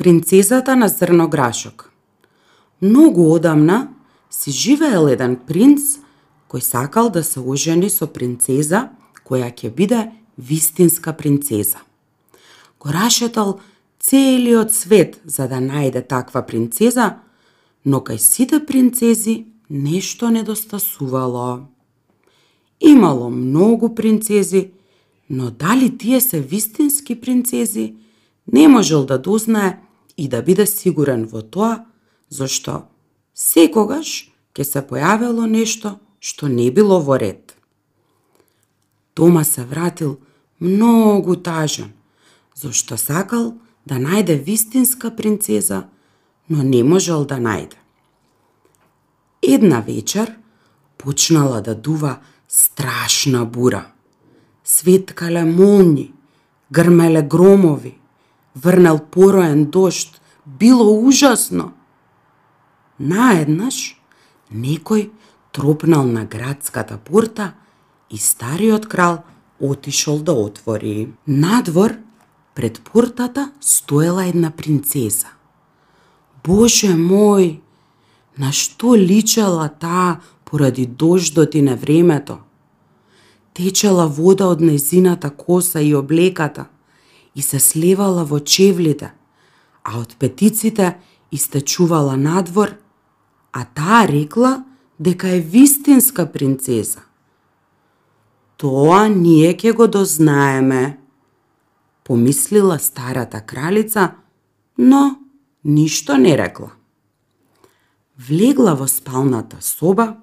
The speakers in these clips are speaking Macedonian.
Принцезата на зрно грашок. Многу одамна си живеел еден принц кој сакал да се ожени со принцеза која ќе биде вистинска принцеза. Го рашетал целиот свет за да најде таква принцеза, но кај сите принцези нешто недостасувало. Имало многу принцези, но дали тие се вистински принцези, не можел да дознае и да биде сигурен во тоа, зашто секогаш ќе се појавило нешто што не било во ред. Тома се вратил многу тажен, зашто сакал да најде вистинска принцеза, но не можел да најде. Една вечер почнала да дува страшна бура. Светкале молни, грмеле громови, врнал пороен дошт, било ужасно. Наеднаш некој тропнал на градската порта и стариот крал отишол да отвори. Надвор, пред портата, стоела една принцеза. Боже мој, на што личела таа поради дождот и невремето? Течела вода од незината коса и облеката – и се слевала во чевлите, а од петиците истечувала надвор, а таа рекла дека е вистинска принцеза. Тоа ние ќе го дознаеме, помислила старата кралица, но ништо не рекла. Влегла во спалната соба,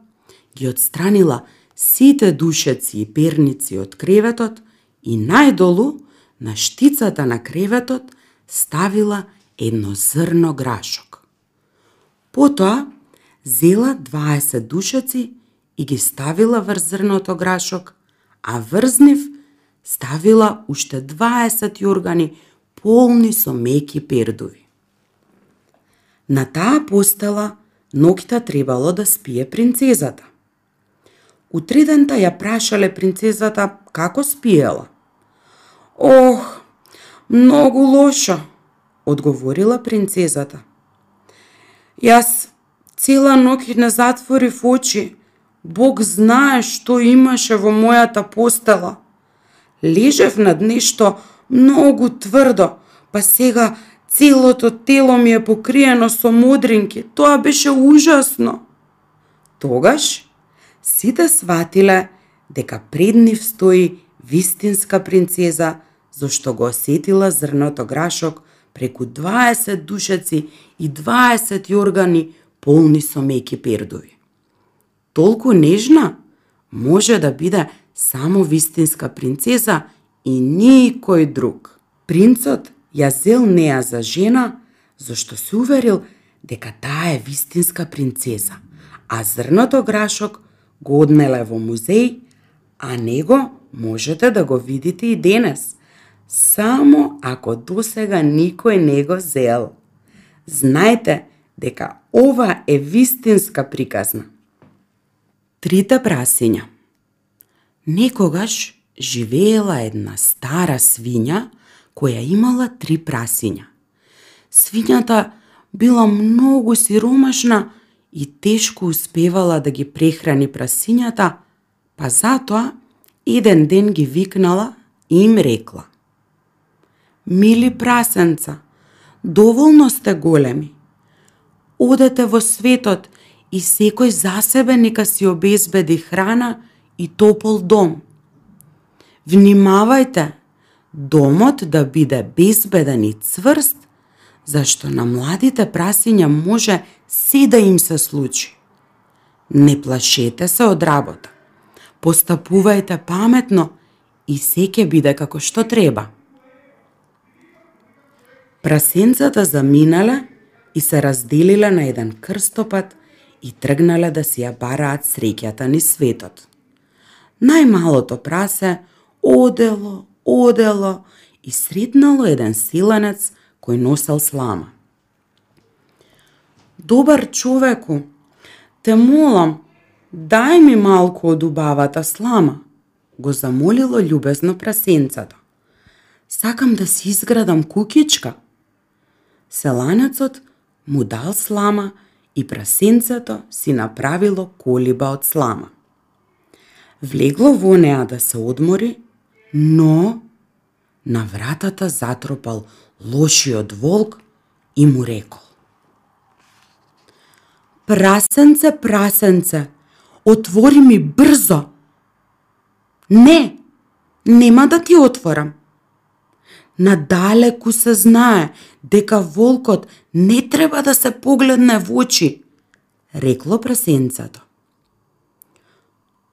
ги отстранила сите душеци и перници од креветот и најдолу на штицата на креветот ставила едно зрно грашок. Потоа зела 20 душаци и ги ставила врз зрното грашок, а врз нив ставила уште 20 јоргани полни со меки пердуви. На таа постела ноќта требало да спие принцезата. Утредента ја прашале принцезата како спиела – Ох, многу лошо, одговорила принцезата. Јас цела ноќ не затворив очи. Бог знае што имаше во мојата постела. Лежев над нешто многу тврдо, па сега целото тело ми е покриено со модринки. Тоа беше ужасно. Тогаш сите сватиле дека пред нив стои вистинска принцеза зашто го осетила зрното грашок преку 20 душеци и 20 јоргани полни со меки пердови. Толку нежна може да биде само вистинска принцеза и никој друг. Принцот ја зел неа за жена, зашто се уверил дека таа е вистинска принцеза, а зрното грашок го однеле во музеј, а него можете да го видите и денес – само ако досега никој не го зел. знаете дека ова е вистинска приказна. Трите прасиња Некогаш живеела една стара свиња која имала три прасиња. Свињата била многу сиромашна и тешко успевала да ги прехрани прасињата, па затоа еден ден ги викнала и им рекла – Мили прасенца, доволно сте големи. Одете во светот и секој за себе нека си обезбеди храна и топол дом. Внимавајте, домот да биде безбеден и цврст, зашто на младите прасиња може се да им се случи. Не плашете се од работа. Постапувајте паметно и се ќе биде како што треба. Прасенцата заминала и се разделила на еден крстопат и тргнале да си ја бараат среќата ни светот. Најмалото прасе одело, одело и сретнало еден силенец кој носел слама. Добар човеку, те молам, дај ми малку од убавата слама, го замолило љубезно прасенцата. Сакам да си изградам кукичка – селанецот му дал слама и прасенцето си направило колиба од слама. Влегло во неа да се одмори, но на вратата затропал лошиот волк и му рекол. Прасенце, прасенце, отвори ми брзо. Не, нема да ти отворам. Надалеку се знае дека волкот не треба да се погледне во очи, рекло прасенцето.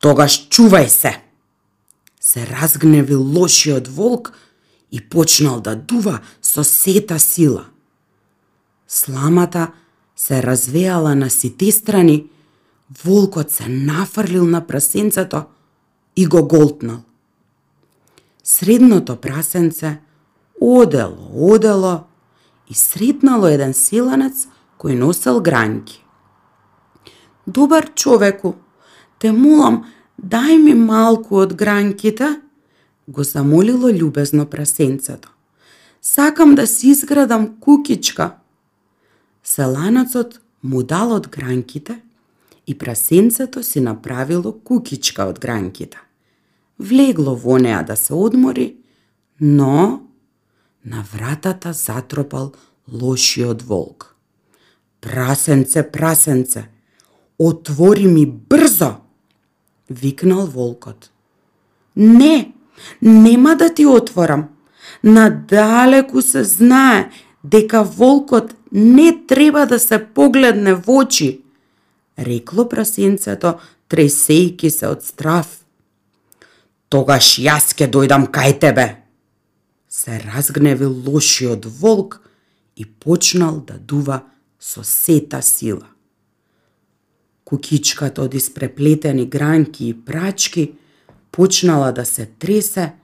Тогаш чувај се. Се разгневи лошиот волк и почнал да дува со сета сила. Сламата се развеала на сите страни, волкот се нафрлил на прасенцето и го голтнал. Средното прасенце одело, одело и сретнало еден силанец кој носел гранки. Добар човеку, те молам, дај ми малку од гранките, го замолило љубезно прасенцето. Сакам да си изградам кукичка. Селанецот му дал од гранките и прасенцето си направило кукичка од гранките. Влегло во неа да се одмори, но на вратата затропал лошиот волк. Прасенце, прасенце, отвори ми брзо! Викнал волкот. Не, нема да ти отворам. Надалеку се знае дека волкот не треба да се погледне во очи, рекло прасенцето, тресејки се од страв. Тогаш јас ке дојдам кај тебе, се разгневил лошиот волк и почнал да дува со сета сила. Кукичката од испреплетени гранки и прачки почнала да се тресе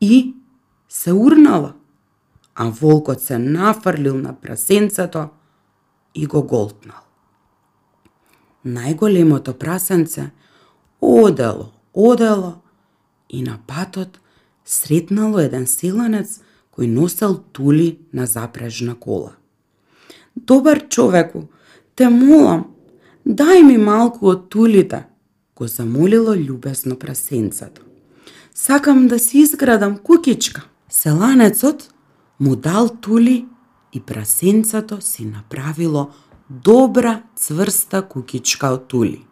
и се урнала, а волкот се нафрлил на прасенцето и го голтнал. Најголемото прасенце одело, одело и на патот сретнало еден силанец кој носел тули на запрежна кола. Добар човеку, те молам, дај ми малку од тулите, го замолило љубезно прасенцето. Сакам да си изградам кукичка. Селанецот му дал тули и прасенцето си направило добра цврста кукичка од тули.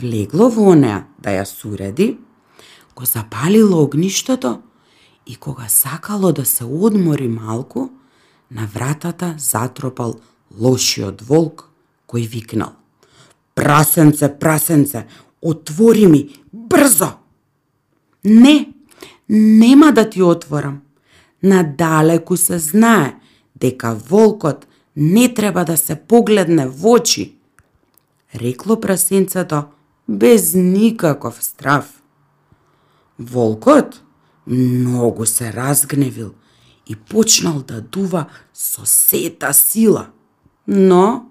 Влегло во неа да ја суреди го запалило огништето и кога сакало да се одмори малку, на вратата затропал лошиот волк кој викнал. Прасенце, прасенце, отвори ми, брзо! Не, нема да ти отворам. Надалеку се знае дека волкот не треба да се погледне во очи, рекло прасенцето без никаков страв. Волкот многу се разгневил и почнал да дува со сета сила, но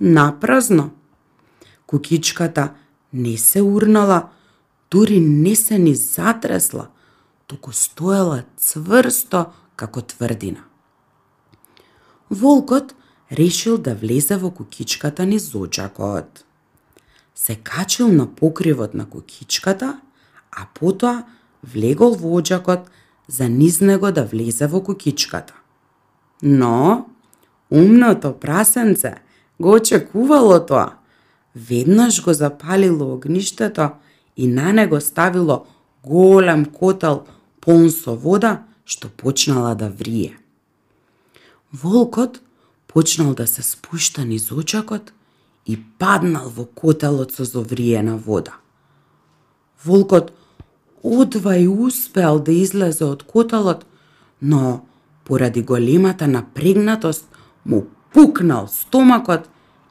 напразно. Кукичката не се урнала, дури не се ни затресла, туку стоела цврсто како тврдина. Волкот решил да влезе во кукичката низ очакот. Се качил на покривот на кукичката а потоа влегол во оджакот за низ него да влезе во кукичката. Но, умното прасенце го очекувало тоа. Веднаш го запалило огништето и на него ставило голем котел полн со вода, што почнала да врие. Волкот почнал да се спушта низ очакот и паднал во котелот со зовриена вода. Волкот одва и успеал да излезе од куталот, но поради големата напрегнатост му пукнал стомакот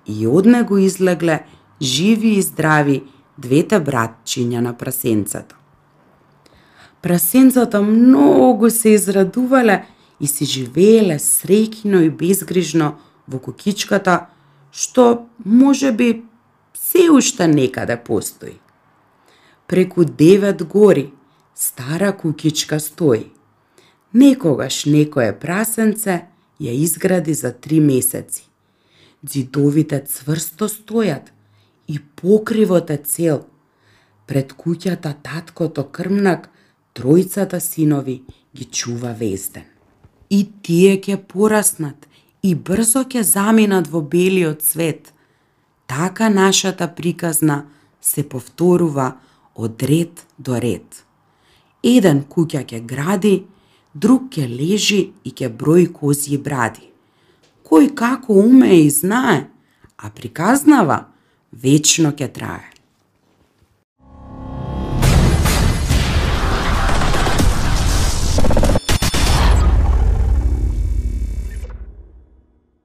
и од него излегле живи и здрави двете братчиња на прасенцата. Прасенцата многу се израдувале и се живееле среќно и безгрижно во кукичката, што може би се уште некаде постои преку девет гори, стара кукичка стои. Некогаш некое прасенце ја изгради за три месеци. Дзидовите цврсто стојат и покривот е цел. Пред куќата таткото крмнак, тројцата синови ги чува везден. И тие ќе пораснат и брзо ќе заминат во белиот свет. Така нашата приказна се повторува од ред до ред. Еден куќа ќе гради, друг ќе лежи и ќе брои козји бради. Кој како уме и знае, а приказнава вечно ќе трае.